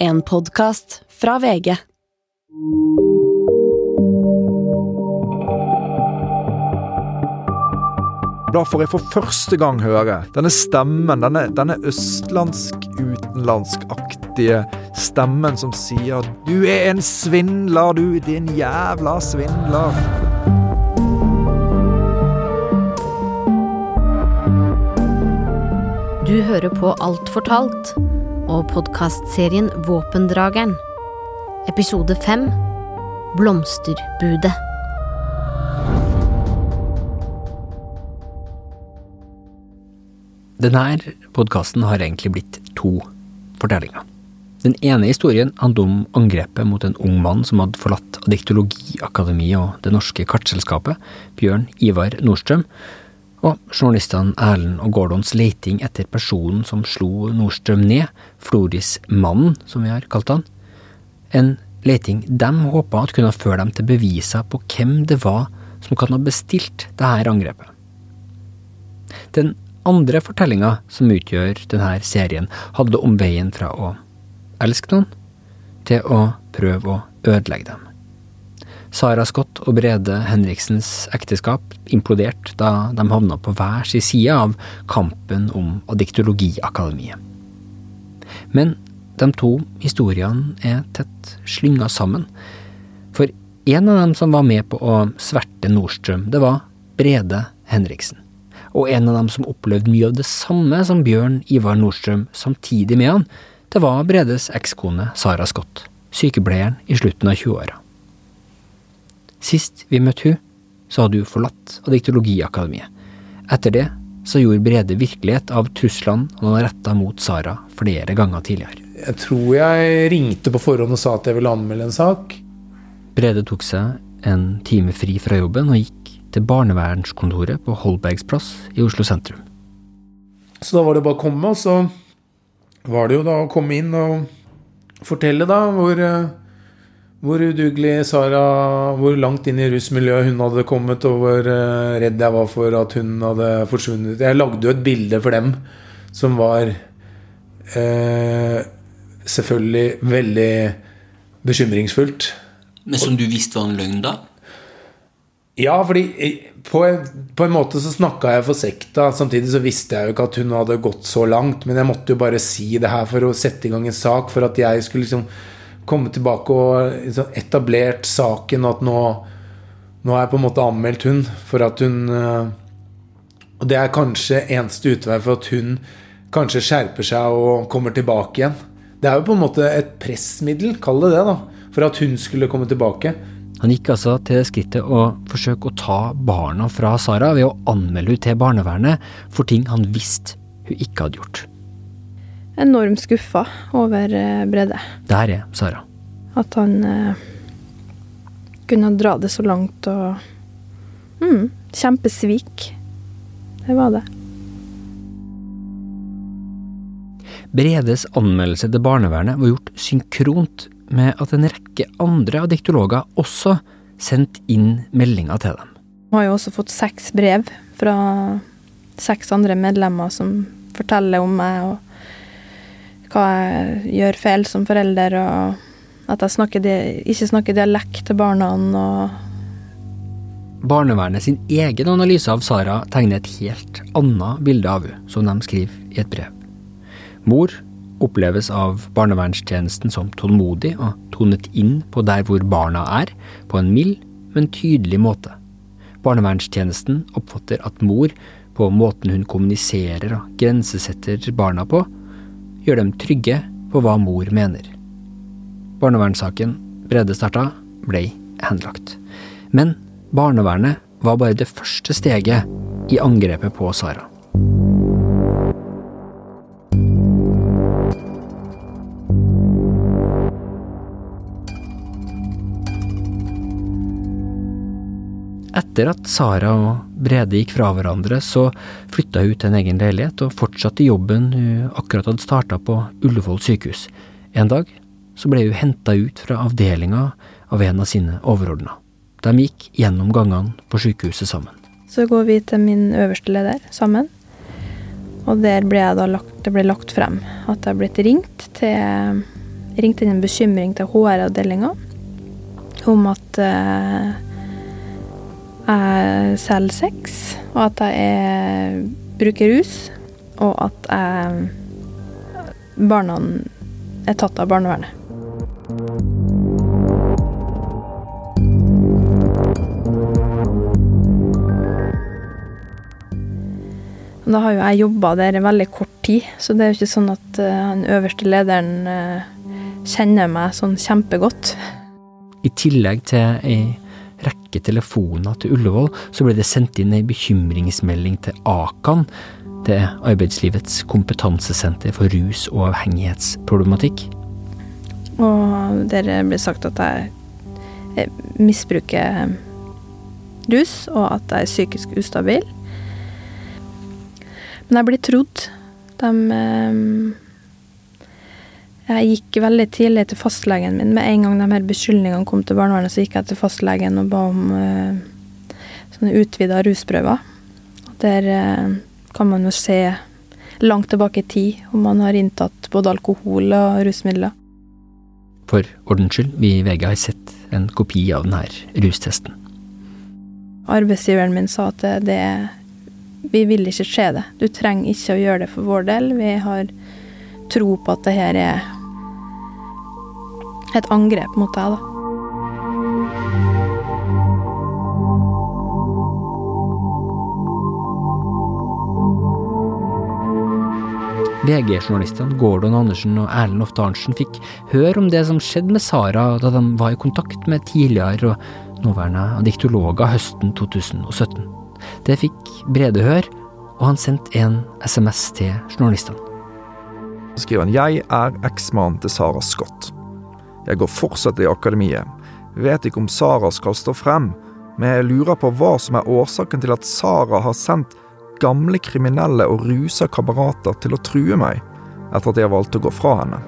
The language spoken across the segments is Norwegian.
En podkast fra VG. Da får jeg for første gang høre denne stemmen, denne, denne østlandsk-utenlandskaktige stemmen som sier 'Du er en svindler, du, din jævla svindler'. Du hører på Alt fortalt og podkastserien Våpendrageren. Episode fem Blomsterbudet. Denne podkasten har egentlig blitt to fortellinger. Den ene historien handler om angrepet mot en ung mann som hadde forlatt Diktologiakademiet og Det norske kartselskapet, Bjørn Ivar Nordstrøm, og journalistene Erlend og Gordons leiting etter personen som slo Nordstrøm ned, Floris-mannen, som vi har kalt han. En leiting de håpa at kunne føre dem til beviser på hvem det var som kan ha bestilt dette angrepet. Den andre fortellinga som utgjør denne serien, handler om veien fra å elske noen til å prøve å ødelegge dem. Sara Scott og Brede Henriksens ekteskap imploderte da de havna på hver sin side av kampen om Adiktologiakademiet. Men de to historiene er tett slynga sammen, for en av dem som var med på å sverte Nordstrøm, det var Brede Henriksen. Og en av dem som opplevde mye av det samme som Bjørn Ivar Nordstrøm samtidig med han, det var Bredes ekskone Sara Scott, sykepleieren i slutten av 20-åra. Sist vi møtte hun, så hadde hun forlatt Adiktologiakademiet. Etter det så gjorde Brede virkelighet av truslene han hadde retta mot Sara flere ganger tidligere. Jeg tror jeg ringte på forhånd og sa at jeg ville anmelde en sak. Brede tok seg en time fri fra jobben og gikk til barnevernskontoret på Holbergs plass i Oslo sentrum. Så da var det bare å komme, og så var det jo da å komme inn og fortelle da hvor, hvor udugelig Sara Hvor langt inn i rusmiljøet hun hadde kommet, og hvor redd jeg var for at hun hadde forsvunnet. Jeg lagde jo et bilde for dem som var eh, selvfølgelig veldig bekymringsfullt. Men som du visste var en løgn, da? Ja, fordi på en, på en måte så snakka jeg for sekta. Samtidig så visste jeg jo ikke at hun hadde gått så langt. Men jeg måtte jo bare si det her for å sette i gang en sak. For at jeg skulle liksom komme tilbake og liksom etablert saken. At nå, nå har jeg på en måte anmeldt hun for at hun Og det er kanskje eneste utvei for at hun kanskje skjerper seg og kommer tilbake igjen. Det er jo på en måte et pressmiddel, kall det det, da. For at hun skulle komme tilbake. Han gikk altså til skrittet å forsøke å ta barna fra Sara ved å anmelde henne til barnevernet for ting han visste hun ikke hadde gjort. Enormt skuffa over Brede. Der er Sara. At han eh, kunne dra det så langt og mm, Kjempesvik. Det var det. Bredes anmeldelse til barnevernet var gjort synkront med at en rekke andre diktologer også sendte inn meldinger til dem. Jeg har jo også fått seks brev fra seks andre medlemmer som forteller om meg og hva jeg gjør feil som forelder, og at jeg snakker, ikke snakker dialekt til barna. og Barnevernet sin egen analyse av Sara tegner et helt annet bilde av henne, som de skriver i et brev. Mor oppleves av barnevernstjenesten som tålmodig og tonet inn på der hvor barna er, på en mild, men tydelig måte. Barnevernstjenesten oppfatter at mor, på måten hun kommuniserer og grensesetter barna på, gjør dem trygge på hva mor mener. Barnevernssaken Brede starta, ble henlagt. Men barnevernet var bare det første steget i angrepet på Sara. Etter at Sara og Brede gikk fra hverandre, så flytta hun til en egen leilighet og fortsatte jobben hun akkurat hadde starta på Ullevål sykehus. En dag så ble hun henta ut fra avdelinga av en av sine overordna. De gikk gjennom gangene på sykehuset sammen. Så går vi til min øverste leder sammen, og der ble lagt, det ble lagt frem at jeg har blitt ringt til ringte inn en bekymring til HR-avdelinga om at eh, jeg selger sex, og at jeg er, bruker rus, og at jeg, barna er tatt av barnevernet. Da har jo jeg jobba der i veldig kort tid, så det er jo ikke sånn at eh, den øverste lederen eh, kjenner meg sånn kjempegodt. I tillegg til ei rekke telefoner til Ullevål, så ble det sendt inn ei bekymringsmelding til Akan, det Arbeidslivets kompetansesenter for rus- og avhengighetsproblematikk. Og der ble sagt at jeg eh, misbruker rus, og at jeg er psykisk ustabil. Men jeg blir trodd. De eh, Jeg gikk veldig tidlig til fastlegen min. Med en gang de her beskyldningene kom til barnevernet, så gikk jeg til fastlegen og ba om uh, sånne utvida rusprøver. Der uh, kan man jo se langt tilbake i tid om man har inntatt både alkohol og rusmidler. For ordens skyld, vi i VG har sett en kopi av denne rustesten. Arbeidsgiveren min sa at det, det vi vil ikke se det. Du trenger ikke å gjøre det for vår del. Vi har tro på at det her er et angrep mot deg, da. VG-journalistene Gordon Andersen og Erlend Ofte Arntzen fikk høre om det som skjedde med Sara da de var i kontakt med tidligere og nåværende diktologer høsten 2017. Det fikk Brede høre, og han sendte en SMS til journalistene. Så skriver han Jeg er eksmannen til Sara Scott. Jeg går fortsatt i akademiet. Vet ikke om Sara skal stå frem, men jeg lurer på hva som er årsaken til at Sara har sendt gamle kriminelle og rusa kamerater til å true meg, etter at jeg valgte å gå fra henne.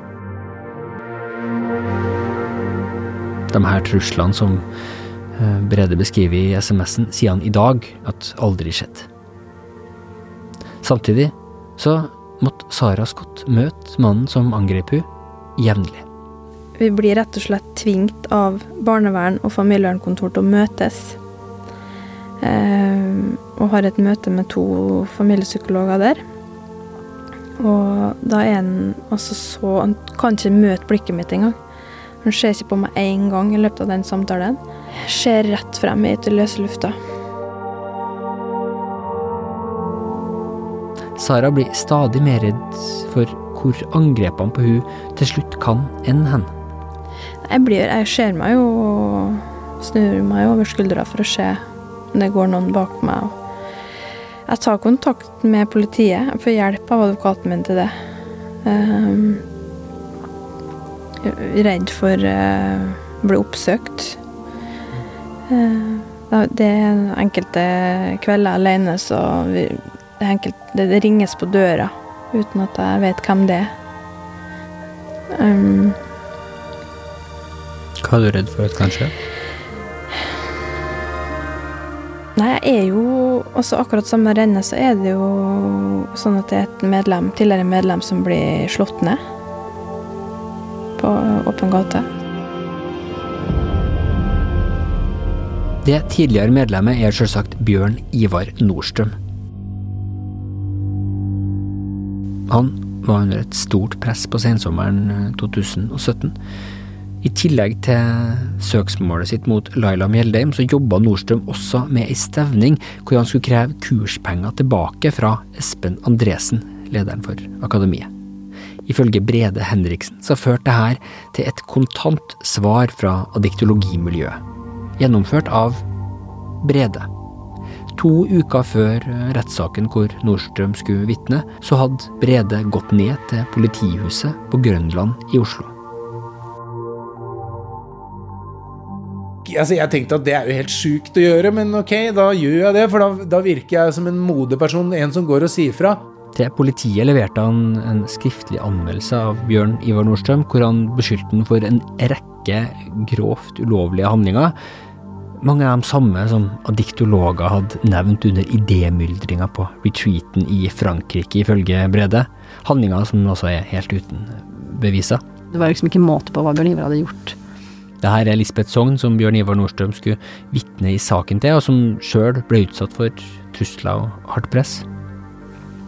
De her truslene som eh, Brede beskriver i SMS-en, sier han i dag at aldri skjedde. Samtidig så måtte Sara Scott møte mannen som angrep hun jevnlig. Vi blir rett og slett tvingt av barnevern og familievernkontor til å møtes. Eh, og har et møte med to familiepsykologer der. Og da er han altså så Han kan ikke møte blikket mitt engang. Han ser ikke på meg én gang i løpet av den samtalen. Ser rett frem i til løse lufta. Sara blir stadig mer redd for hvor angrepene på hun til slutt kan ende hen. Jeg blir Jeg ser meg jo og snur meg over skuldra for å se om det går noen bak meg. Jeg tar kontakt med politiet. Jeg får hjelp av advokaten min til det. Um, redd for uh, å bli oppsøkt. Uh, det er enkelte kvelder alene, så vi, det, enkelt, det, det, ringes på døra uten at jeg vet hvem det er. Um, Hva er du redd for at kan skje? Nei, jeg er jo også akkurat samme rennet, så er det jo sånn at det er et medlem, tidligere medlem som blir slått ned på åpen gate. Det tidligere medlemmet er selvsagt Bjørn Ivar Nordstrøm. Han var under et stort press på sensommeren 2017. I tillegg til søksmålet sitt mot Laila Mjeldheim, så jobba Nordstrøm også med ei stevning hvor han skulle kreve kurspenger tilbake fra Espen Andresen, lederen for akademiet. Ifølge Brede Henriksen så førte dette til et kontant svar fra adiktologimiljøet, gjennomført av Brede. To uker før rettssaken hvor Nordstrøm skulle vitne, så hadde Brede gått ned til politihuset på Grønland i Oslo. Altså, jeg tenkte at det er jo helt sjukt å gjøre, men ok, da gjør jeg det. For da, da virker jeg som en modeperson, en som går og sier fra. Til politiet leverte han en skriftlig anmeldelse av Bjørn Ivar Nordstrøm, hvor han beskyldte han for en rekke grovt ulovlige handlinger. Mange av de samme som diktologer hadde nevnt under idémyldringa på retreaten i Frankrike, ifølge Brede. Handlinger som også er helt uten beviser. Det var liksom ikke måte på hva Bjørn Ivar hadde gjort. Det her er Lisbeth Sogn, som Bjørn Ivar Nordstrøm skulle vitne i saken til, og som sjøl ble utsatt for trusler og hardt press.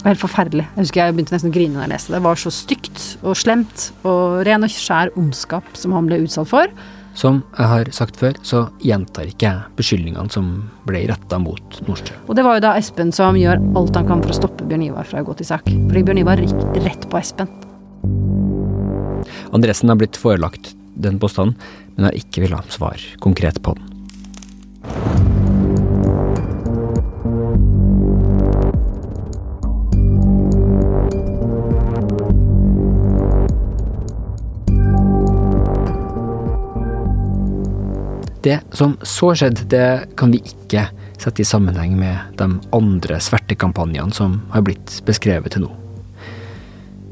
Det var helt forferdelig. Jeg husker jeg begynte nesten å grine da jeg leste det. Det var så stygt og slemt og ren og skjær ondskap som han ble utsatt for. Som jeg har sagt før, så gjentar ikke jeg beskyldningene som ble retta mot Nordstrøm. Og det var jo da Espen som gjør alt han kan for å stoppe Bjørn Ivar fra å gå til sak. Fordi Bjørn Ivar gikk rett på Espen. Andresen har blitt forelagt den påstanden, men har ikke villet svar konkret på den. Det som så skjedde, det kan vi ikke sette i sammenheng med de andre svertekampanjene som har blitt beskrevet til nå.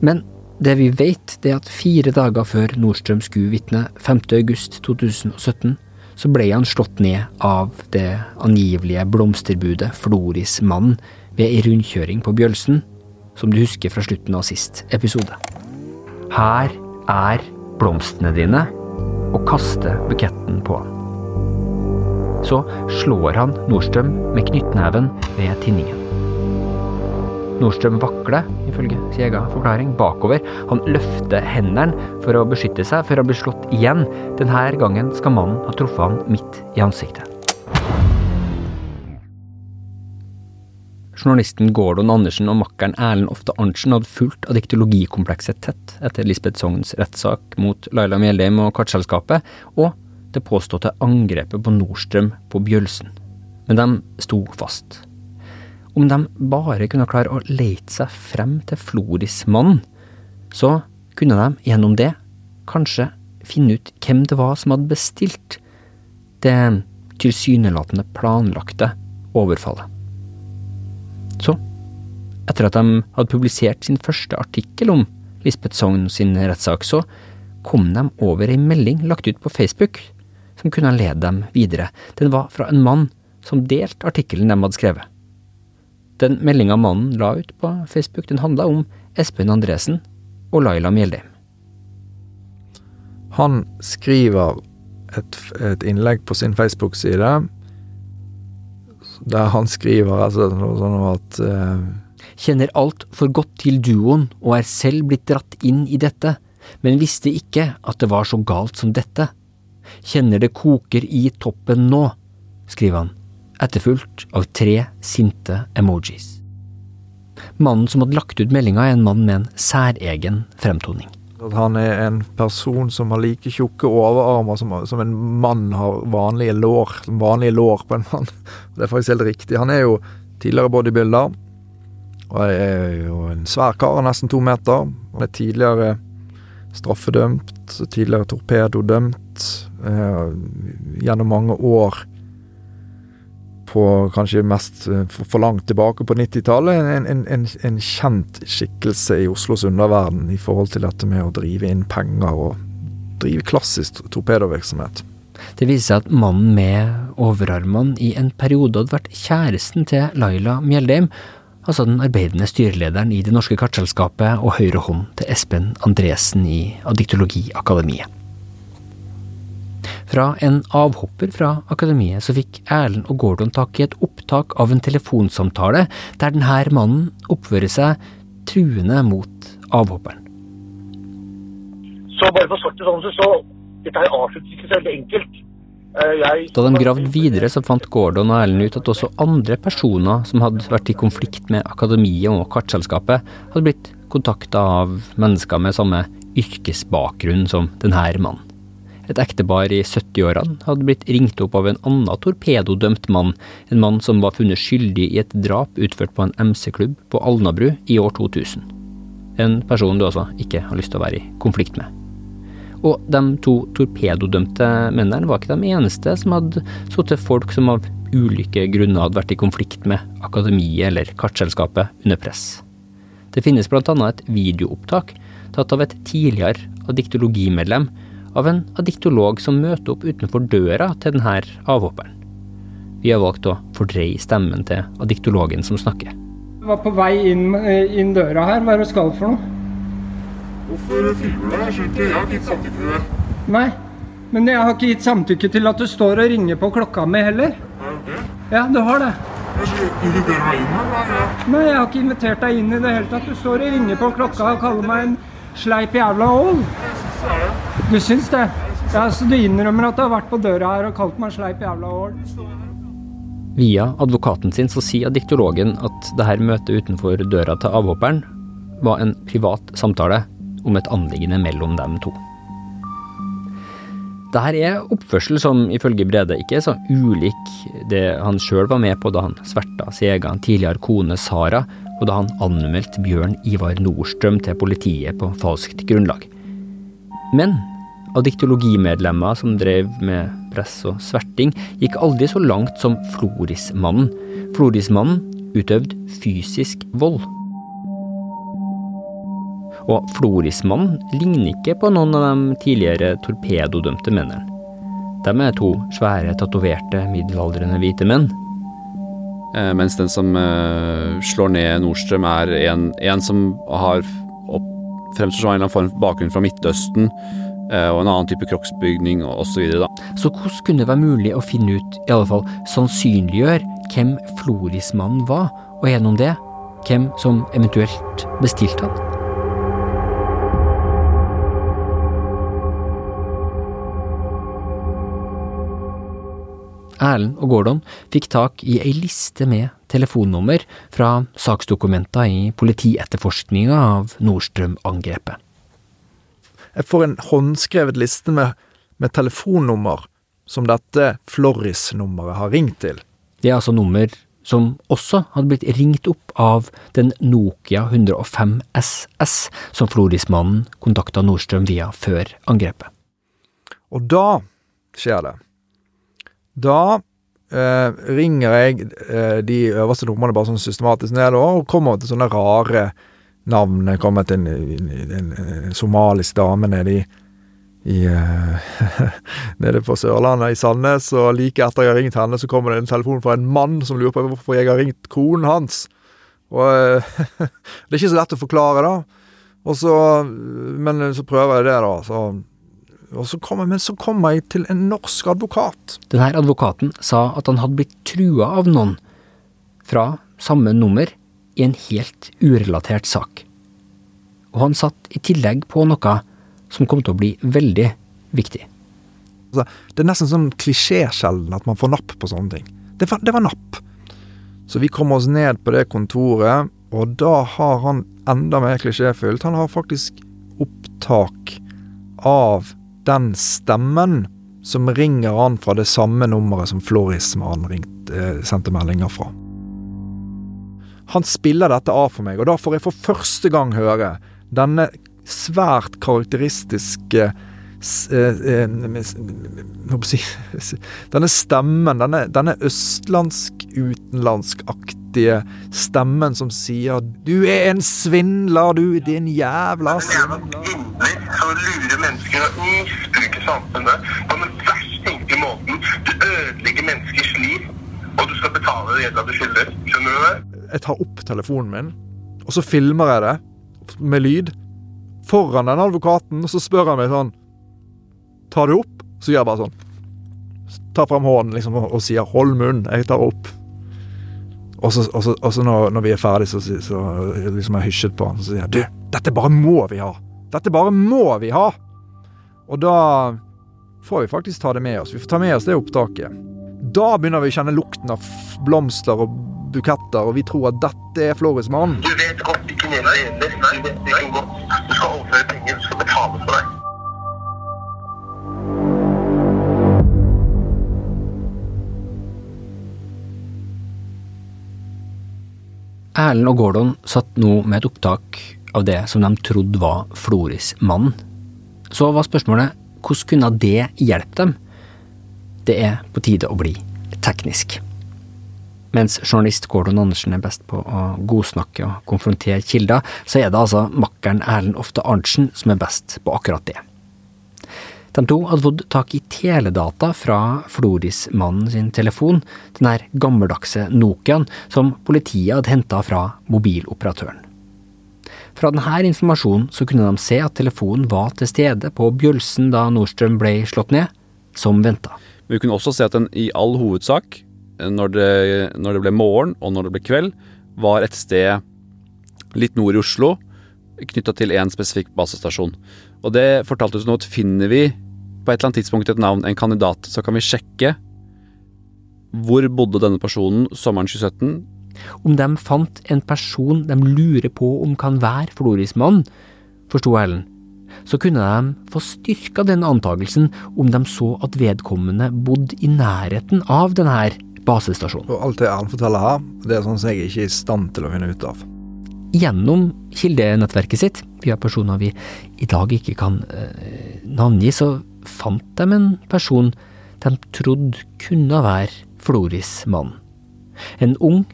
Men det vi vet, det er at fire dager før Nordstrøm skulle vitne, 5.8.2017, så ble han slått ned av det angivelige blomsterbudet Floris Mann ved ei rundkjøring på Bjølsen, som du husker fra slutten av sist episode. Her er blomstene dine, og kaster buketten på han. Så slår han Nordstrøm med knyttneven ved tinningen. Nordstrøm vakler, ifølge sin egen forklaring, bakover. Han løfter hendene for å beskytte seg før han blir slått igjen. Denne gangen skal mannen ha truffet han midt i ansiktet. Journalisten Gordon Andersen og makkeren Erlend Ofte Arntzen hadde fulgt adiktologikomplekset tett etter Lisbeth Sogns rettssak mot Laila Mjeldheim og Kartselskapet, og det påståtte angrepet på Nordstrøm på Bjølsen. Men de sto fast. Om de bare kunne klare å leite seg frem til Floris mann, så kunne de gjennom det kanskje finne ut hvem det var som hadde bestilt det tilsynelatende planlagte overfallet. Så, etter at de hadde publisert sin første artikkel om Lisbeth Sogn sin rettssak, så kom de over ei melding lagt ut på Facebook som kunne lede dem videre. Den var fra en mann som delte artikkelen de hadde skrevet. Den meldinga mannen la ut på Facebook, den handla om Espen Andresen og Laila Mjeldheim. Han skriver et, et innlegg på sin Facebook-side der han skriver altså noe sånn at uh, Kjenner alt for godt til duoen og er selv blitt dratt inn i dette, men visste ikke at det var så galt som dette. Kjenner det koker i toppen nå, skriver han, etterfulgt av tre sinte emojis. Mannen som hadde lagt ut meldinga, er en mann med en særegen fremtoning. Han er en person som har like tjukke overarmer som, som en mann har vanlige lår. Som vanlige lår på en mann. Det er faktisk helt riktig. Han er jo tidligere bodybuilder. Og er jo en svær kar, nesten to meter. Han er tidligere straffedømt, tidligere torpedodømt. Eh, gjennom mange år på kanskje mest eh, for, langt tilbake på 90-tallet, en, en, en, en, kjent skikkelse i Oslos underverden i forhold til dette med å drive inn penger og drive klassisk torpedovirksomhet. Det viser seg at mannen med overarmene i en periode hadde vært kjæresten til Laila Mjeldheim, altså den arbeidende styrelederen i Det Norske Kartselskapet og høyre hånd til Espen Andresen i Addiktologiakademiet. Fra en avhopper fra akademiet så fikk Erlend og Gordon tak i et opptak av en telefonsamtale der denne mannen oppfører seg truende mot avhopperen. Så bare for svart sånn, så dette her avsluttes ikke så veldig enkelt. Eh, jeg, da de gravde videre, så fant Gordon og Erlend ut at også andre personer som hadde vært i konflikt med akademiet og kartselskapet, hadde blitt kontakta av mennesker med samme yrkesbakgrunn som denne mannen. Et ektepar i 70-årene hadde blitt ringt opp av en annen torpedodømt mann, en mann som var funnet skyldig i et drap utført på en MC-klubb på Alnabru i år 2000. En person du altså ikke har lyst til å være i konflikt med. Og de to torpedodømte mennene var ikke de eneste som hadde sittet folk som av ulike grunner hadde vært i konflikt med akademiet eller kartselskapet under press. Det finnes annet et videoopptak tatt av et tidligere addiktologimedlem av en addiktolog som møter opp utenfor døra til denne avhopperen. Vi har valgt å fordreie stemmen til addiktologen som snakker. Jeg var på vei inn, inn døra her. Hva er det du skal for noe? Hvorfor filmer du? Jeg skjønner ikke. Jeg har ikke gitt samtykke til det. Nei, men jeg har ikke gitt samtykke til at du står og ringer på klokka mi heller. Har jeg det? Ja, du har det. Jeg skal invitere meg inn. Er det? Nei, jeg har ikke invitert deg inn i det hele tatt. Du står og ringer på klokka og kaller meg en sleip jævla ål. Jeg syns det er det. Du syns det? Ja, Så du innrømmer at du har vært på døra her og kalt meg sleip jævla ål? Via advokaten sin så sier diktologen at det her møtet utenfor døra til avhopperen var en privat samtale om et anliggende mellom dem to. Dette er oppførsel som ifølge Brede ikke er så ulik det han sjøl var med på da han sverta sin egen tidligere kone Sara, og da han anmeldte Bjørn Ivar Nordstrøm til politiet på falskt grunnlag. Men av diktologimedlemmer som drev med press og sverting, gikk aldri så langt som Florismannen. Florismannen utøvde fysisk vold. Og Florismannen ligner ikke på noen av de tidligere torpedodømte mennene. De er to svære, tatoverte, middelaldrende hvite menn. Eh, mens den som eh, slår ned Nordstrøm, er en, en som har opp, fremstår som en eller annen form for bakgrunn fra Midtøsten, og en annen type kroppsbygning osv. Så hvordan kunne det være mulig å finne ut, i alle fall sannsynliggjøre, hvem Florismannen var, og gjennom det, hvem som eventuelt bestilte han? Erlend og Gordon fikk tak i ei liste med telefonnummer fra saksdokumenter i politietterforskninga av Nordstrøm-angrepet. Jeg får en håndskrevet liste med, med telefonnummer som dette Floris-nummeret har ringt til. Det er altså nummer som også hadde blitt ringt opp av den Nokia 105 SS som Floris-mannen kontakta Nordstrøm via før angrepet. Og da skjer det. Da eh, ringer jeg eh, de øverste numrene bare sånn systematisk ned og kommer til sånne rare navn. Det kommer til en, en, en, somalisk dame nede i, i eh, Nede på Sørlandet, i Sandnes, og like etter jeg har ringt henne, så kommer det en telefon fra en mann som lurer på hvorfor jeg har ringt konen hans. Og eh, Det er ikke så lett å forklare, da. Og så, men så prøver jeg det, da. Så så kommer, men så kommer jeg til en norsk advokat. Denne advokaten sa at han hadde blitt trua av noen fra samme nummer i en helt urelatert sak. Og han satt i tillegg på noe som kom til å bli veldig viktig. Altså, det er nesten sånn klisjésjelden at man får napp på sånne ting. Det var, det var napp. Så vi kommer oss ned på det kontoret, og da har han enda mer klisjéfylt. Han har faktisk opptak av den stemmen som ringer han fra det samme nummeret som Floris som han ringt, eh, sendte meldinger fra. Han spiller dette av for meg, og da får jeg for første gang høre denne svært karakteristiske Denne stemmen, denne, denne østlandsk-utenlandskaktige stemmen som sier 'Du er en svindler, du, din jævla svindler'. Så lurer mennesker og misbruker samfunnet på den verst tenkelige måten. Du ødelegger menneskers liv, og du skal betale gjelda du skylder. Skjønner du det? Jeg tar opp telefonen min, og så filmer jeg det med lyd foran den advokaten, og så spør han meg sånn Tar du opp? Så gjør jeg bare sånn. Tar frem hånden liksom, og sier 'hold munn', jeg tar opp. Og så, og så, og så når, når, vi er ferdig, så, så liksom jeg hysjet på han, så sier jeg 'du, dette bare må vi ha'. Dette bare må vi ha! Og da får vi faktisk ta det med oss. Vi får ta med oss det opptaket. Da begynner vi å kjenne lukten av blomster og buketter, og vi tror at dette er Floris mann. Du vet godt ikke ned deg gjelder. Nei, det er godt. Du skal overføre penger, du skal betale for deg. Erlend og Gordon satt nå med et opptak av det som de trodde var Floris mann. Så var spørsmålet hvordan kunne det hjelpe dem? Det er på tide å bli teknisk. Mens journalist Gordon Andersen er best på å godsnakke og konfrontere kilder, så er det altså makkeren Erlend Ofte Arntzen som er best på akkurat det. De to hadde fått tak i teledata fra Floris-mannen sin telefon, den her gammeldagse Nokiaen som politiet hadde henta fra mobiloperatøren. Fra denne informasjonen så kunne de se at telefonen var til stede på Bjølsen da Nordstrøm ble slått ned, som venta. Vi kunne også se at den i all hovedsak, når det, når det ble morgen og når det ble kveld, var et sted litt nord i Oslo, knytta til én spesifikk basestasjon. Og det fortalte oss nå at finner vi på et eller annet tidspunkt et navn, en kandidat, så kan vi sjekke hvor bodde denne personen sommeren 2017. Om de fant en person de lurer på om kan være Florismann, forsto Ellen, så kunne de få styrka den antakelsen om de så at vedkommende bodde i nærheten av denne basestasjonen. Og alt det han forteller her, det er sånn som jeg ikke er i stand til å finne ut av. Gjennom kildenettverket sitt, via personer vi i dag ikke kan eh, navngi, så fant de en person de trodde kunne være Floris mann. En ung,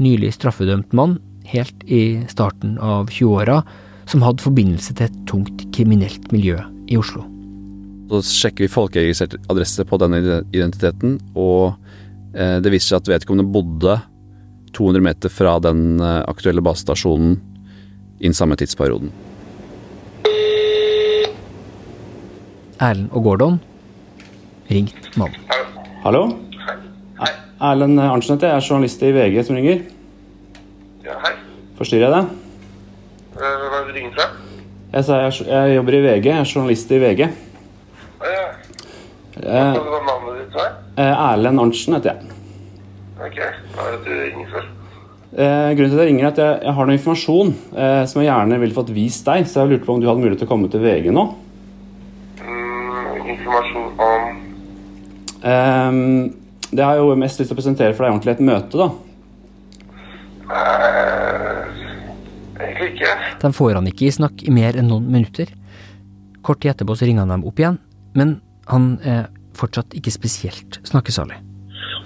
nylig straffedømt mann, helt i starten av 20-åra, som hadde forbindelse til et tungt kriminelt miljø i Oslo. Så sjekker vi folkeregistrert adresse på denne identiteten, og det viser seg at vedkommende bodde 200 meter fra den eh, aktuelle basestasjonen innen samme tidsperioden. Erlend og Gordon ringt mannen. Hallo? Erlend Arntzen heter jeg. Jeg er journalist i VG som ringer. Ja, hei. Forstyrrer jeg deg? Eh, Hva er det du ringer fra? Jeg, sa jeg, jeg jobber i VG. Jeg er journalist i VG. Ja, ja. Eh, Hva var navnet ditt? var? eh, Erlend Arntzen heter jeg. Ok, hva er det du ringer for? Eh, grunnen til at jeg ringer er at jeg, jeg har noe informasjon eh, som jeg gjerne ville fått vist deg. Så jeg lurte på om du hadde mulighet til å komme til VG nå. Mm, informasjon om Eh, det har jeg jo mest lyst til å presentere for deg ordentlig i et møte, da. eh, Egentlig ikke. De får han ikke i snakk i mer enn noen minutter. Kort tid etterpå så ringer han dem opp igjen, men han er fortsatt ikke spesielt snakkesalig.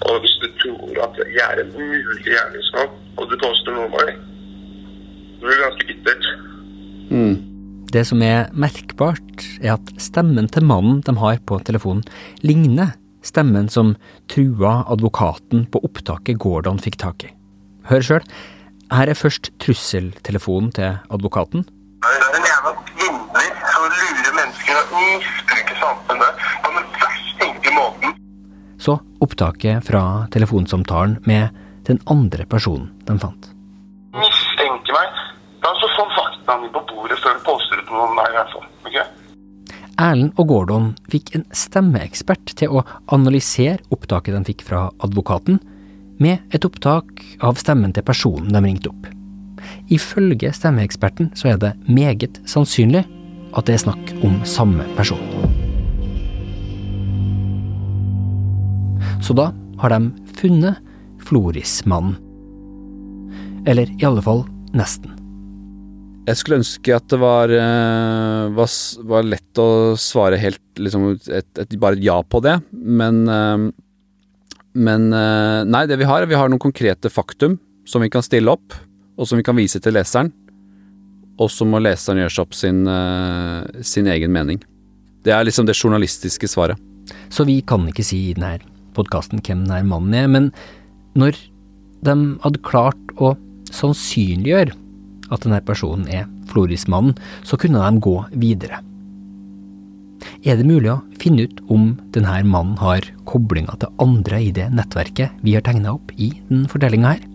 Og hvis du tror at jeg er en mulig gjerningsmann, og du påstår noe om meg, så blir det ganske bittert. Det som er merkbart, er at stemmen til mannen de har på telefonen, ligner stemmen som trua advokaten på opptaket Gordon fikk tak i. Hør sjøl. Her er først trusseltelefonen til advokaten. Det er en jævla svindler som lurer mennesker og misbruker samfunnet Så opptaket fra telefonsamtalen med den andre personen de fant. Mistenker meg. La oss få faktaene på bordet før du påstår ut noe om meg, i hvert fall. ok? Erlend og Gordon fikk en stemmeekspert til å analysere opptaket de fikk fra advokaten, med et opptak av stemmen til personen de ringte opp. Ifølge stemmeeksperten så er det meget sannsynlig at det er snakk om samme person. Så da har de funnet Florismannen. Eller i alle fall nesten. Jeg skulle ønske at det var, eh, var, var lett å svare helt liksom et, et, bare et ja på det, men eh, Men eh, nei, det vi har, vi har noen konkrete faktum som vi kan stille opp, og som vi kan vise til leseren. Og så må leseren gjøre seg opp sin, sin egen mening. Det er liksom det journalistiske svaret. Så vi kan ikke si i denne podkasten hvem denne mannen er, men når de hadde klart å sannsynliggjøre at denne personen er Florismannen, så kunne de gå videre. Er det mulig å finne ut om denne mannen har koblinger til andre i det nettverket vi har tegna opp i den fortellinga her?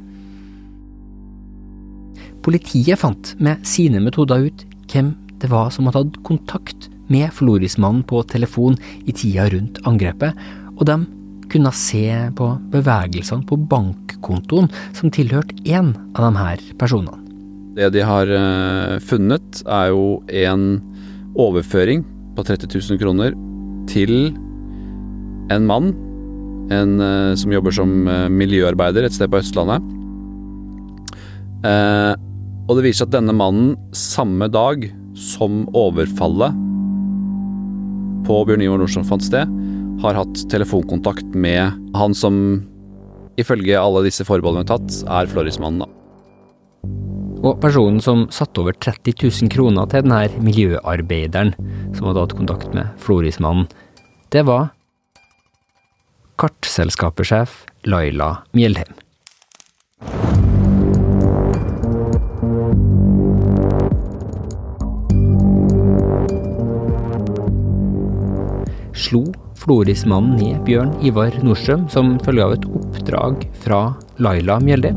Politiet fant med sine metoder ut hvem det var som hadde hatt kontakt med Florismannen på telefon i tida rundt angrepet, og de kunne se på bevegelsene på bankkontoen som tilhørte én av de her personene. Det de har eh, funnet, er jo en overføring på 30 000 kroner til en mann en, eh, som jobber som eh, miljøarbeider et sted på Østlandet. Eh, og det viser seg at denne mannen samme dag som overfallet på Bjørn Ivar Nordstrand fant sted, har hatt telefonkontakt med han som ifølge alle disse forbeholdene tatt, er Florismannen, da. Og personen som satte over 30 000 kroner til denne miljøarbeideren som hadde hatt kontakt med Florismannen, det var kartselskapersjef Laila Mjeldheim. Slo Floris-mannen ned Bjørn Ivar Nordstrøm som følge av et oppdrag fra Laila Mjelde.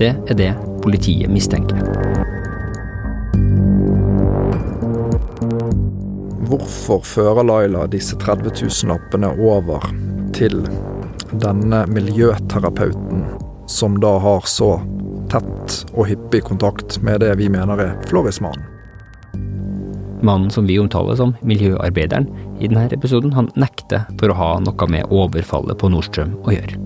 Det er det politiet mistenker. Hvorfor fører Laila disse 30 000-lappene over til denne miljøterapeuten, som da har så tett og hyppig kontakt med det vi mener er Florismannen? Mannen som vi omtaler som miljøarbeideren i denne episoden, han nekter for å ha noe med overfallet på Nordstrøm å gjøre.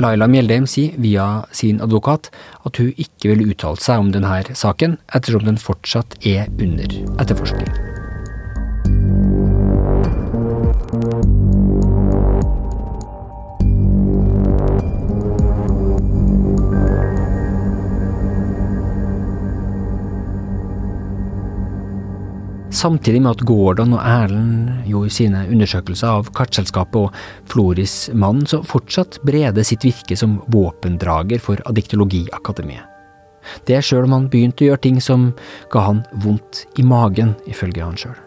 Laila Mjeldheim sier via sin advokat at hun ikke vil uttale seg om denne saken, ettersom den fortsatt er under etterforskning. Samtidig med at Gordon og Erlend gjorde sine undersøkelser av kartselskapet og Floris mann, så fortsatt Brede sitt virke som våpendrager for Addiktologiakademiet. Det sjøl om han begynte å gjøre ting som ga han vondt i magen, ifølge han sjøl.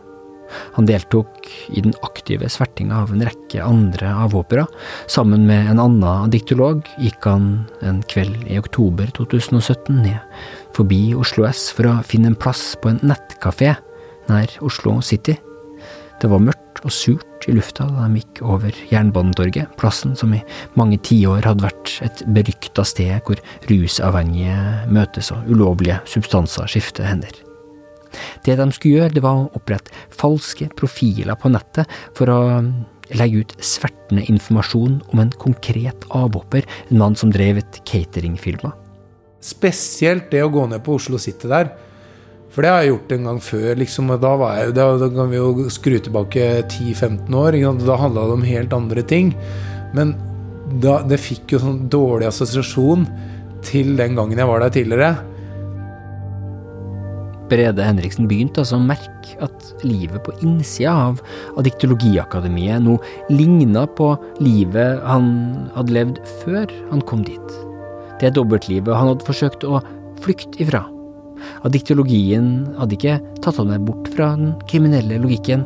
Han deltok i den aktive svertinga av en rekke andre avhoppere. Sammen med en annen addiktolog gikk han en kveld i oktober 2017 ned forbi Oslo S for å finne en plass på en nettkafé nær Oslo City. Det var mørkt og surt i lufta da de gikk over Jernbanetorget, plassen som i mange tiår hadde vært et berykta sted hvor rusavhengige møtes og ulovlige substanser skifter hender. Det de skulle gjøre, det var å opprette falske profiler på nettet for å legge ut svertende informasjon om en konkret avhopper, en mann som drev et cateringfirma. Spesielt det å gå ned på Oslo City der. For det har jeg gjort en gang før. Liksom, da, jeg, da, da kan vi jo skru tilbake 10-15 år. Da handla det om helt andre ting. Men da, det fikk jo sånn dårlig assosiasjon til den gangen jeg var der tidligere. Brede Henriksen begynte altså å merke at livet på innsida av Adiktologiakademiet nå ligna på livet han hadde levd før han kom dit. Det dobbeltlivet han hadde forsøkt å flykte ifra. Addiktologien hadde ikke tatt han med bort fra den kriminelle logikken,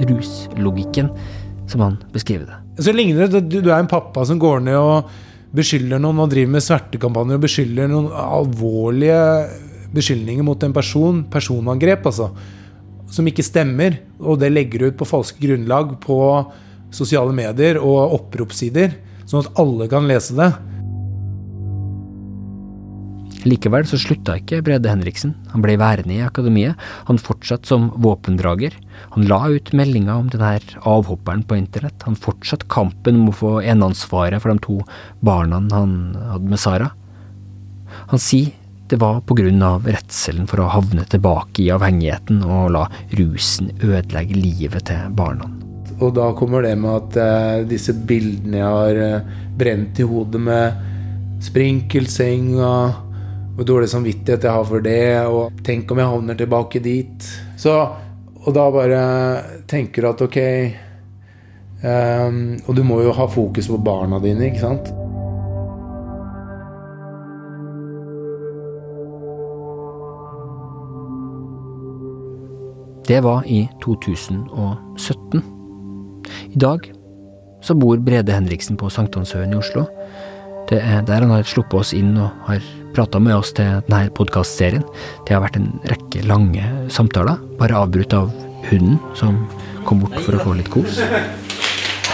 ruslogikken, som han beskrev det. Så ligner det Du er en pappa som går ned og beskylder noen og driver med svertekampanjer og beskylder noen alvorlige beskyldninger mot en person, personangrep, altså, som ikke stemmer, og det legger du ut på falske grunnlag på sosiale medier og oppropssider, sånn at alle kan lese det. Likevel så slutta ikke Brede Henriksen. Han ble værende i akademiet. Han fortsatte som våpendrager. Han la ut meldinger om denne avhopperen på internett. Han fortsatte kampen om å få eneansvaret for de to barna han hadde med Sara. Han sier det var på grunn av redselen for å havne tilbake i avhengigheten og la rusen ødelegge livet til barna. Og da kommer det med at eh, disse bildene jeg har eh, brent i hodet med sprinkelseng og hvor dårlig samvittighet jeg har for det, og tenk om jeg havner tilbake dit. Så, og da bare tenker du at ok um, Og du må jo ha fokus på barna dine, ikke sant? Det var i 2017. I dag så bor Brede Henriksen på Sankthanshaugen i Oslo. Det er der han har sluppet oss inn og har prata med oss til denne podkastserien. Det har vært en rekke lange samtaler, bare avbrutt av hunden, som kom bort for å få litt kos.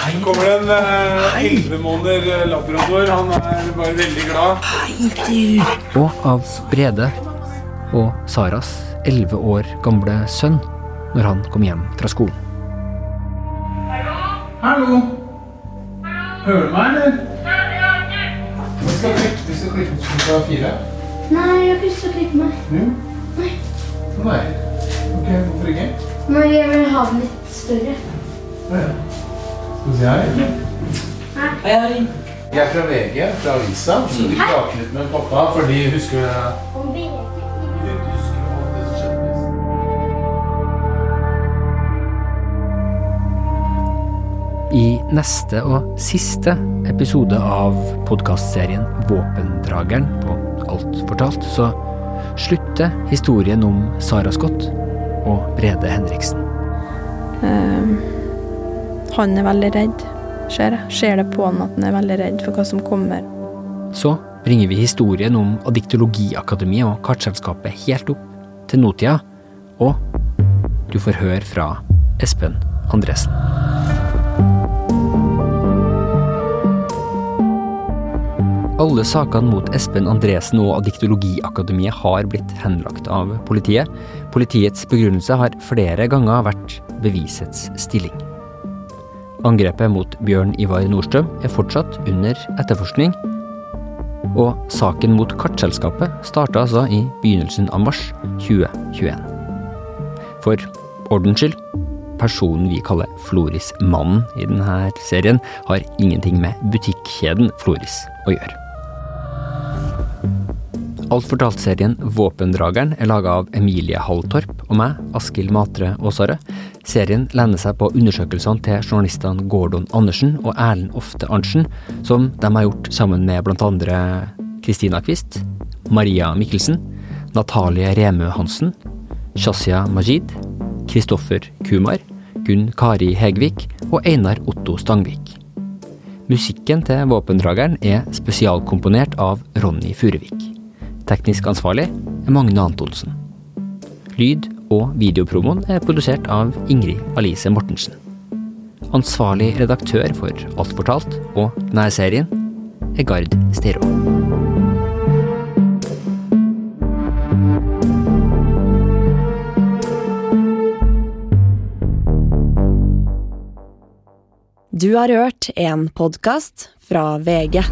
Her kommer det en elleve eh, måneder labrador. Han er bare veldig glad. Hei, og av Brede og Saras elleve år gamle sønn når han kom hjem fra skolen. Hallo! Hører du meg, eller? Skal klippe, du skal klippe klokka fire. Nei, jeg har ikke lyst til å klippe meg. Mm. Nei. Nei. Ok, Hvorfor ikke? Nei, jeg vil ha den litt større. Ja, ja. Skal vi se her. eller? Hei. Jeg er fra VG, fra avisa. Så vi prater litt med pappa, fordi husker du Om VG? I neste og siste episode av podkastserien Våpendrageren på Alt fortalt, så slutter historien om Sara Scott og Brede Henriksen. Eh, han er veldig redd, ser jeg. Ser det på han at han er veldig redd for hva som kommer. Så bringer vi historien om Adiktologiakademiet og Kartselskapet helt opp til nåtida, og du får høre fra Espen Andresen. Alle sakene mot Espen Andresen og Diktologiakademiet har blitt henlagt av politiet. Politiets begrunnelse har flere ganger vært bevisets stilling. Angrepet mot Bjørn Ivar Nordstrøm er fortsatt under etterforskning. Og saken mot Kartselskapet starta altså i begynnelsen av mars 2021. For ordens skyld, personen vi kaller Floris-mannen i denne serien, har ingenting med butikkjeden Floris å gjøre. Alt fortalt-serien Våpendrageren er laga av Emilie Halltorp og meg, Askild Matre Aasare. Serien lener seg på undersøkelsene til journalistene Gordon Andersen og Erlend Ofte Arntzen, som de har gjort sammen med andre Kristina Kvist, Maria Mikkelsen, Natalie Remø Hansen, Shazia Majid, Kristoffer Kumar, Gunn Kari Hegvik og Einar Otto Stangvik. Musikken til Våpendrageren er spesialkomponert av Ronny Furuvik. Teknisk ansvarlig er Magne Antonsen. Lyd- og videopromoen er produsert av Ingrid Alice Mortensen. Ansvarlig redaktør for Alt fortalt og denne serien er Gard Stero. Du har hørt en podkast fra VG.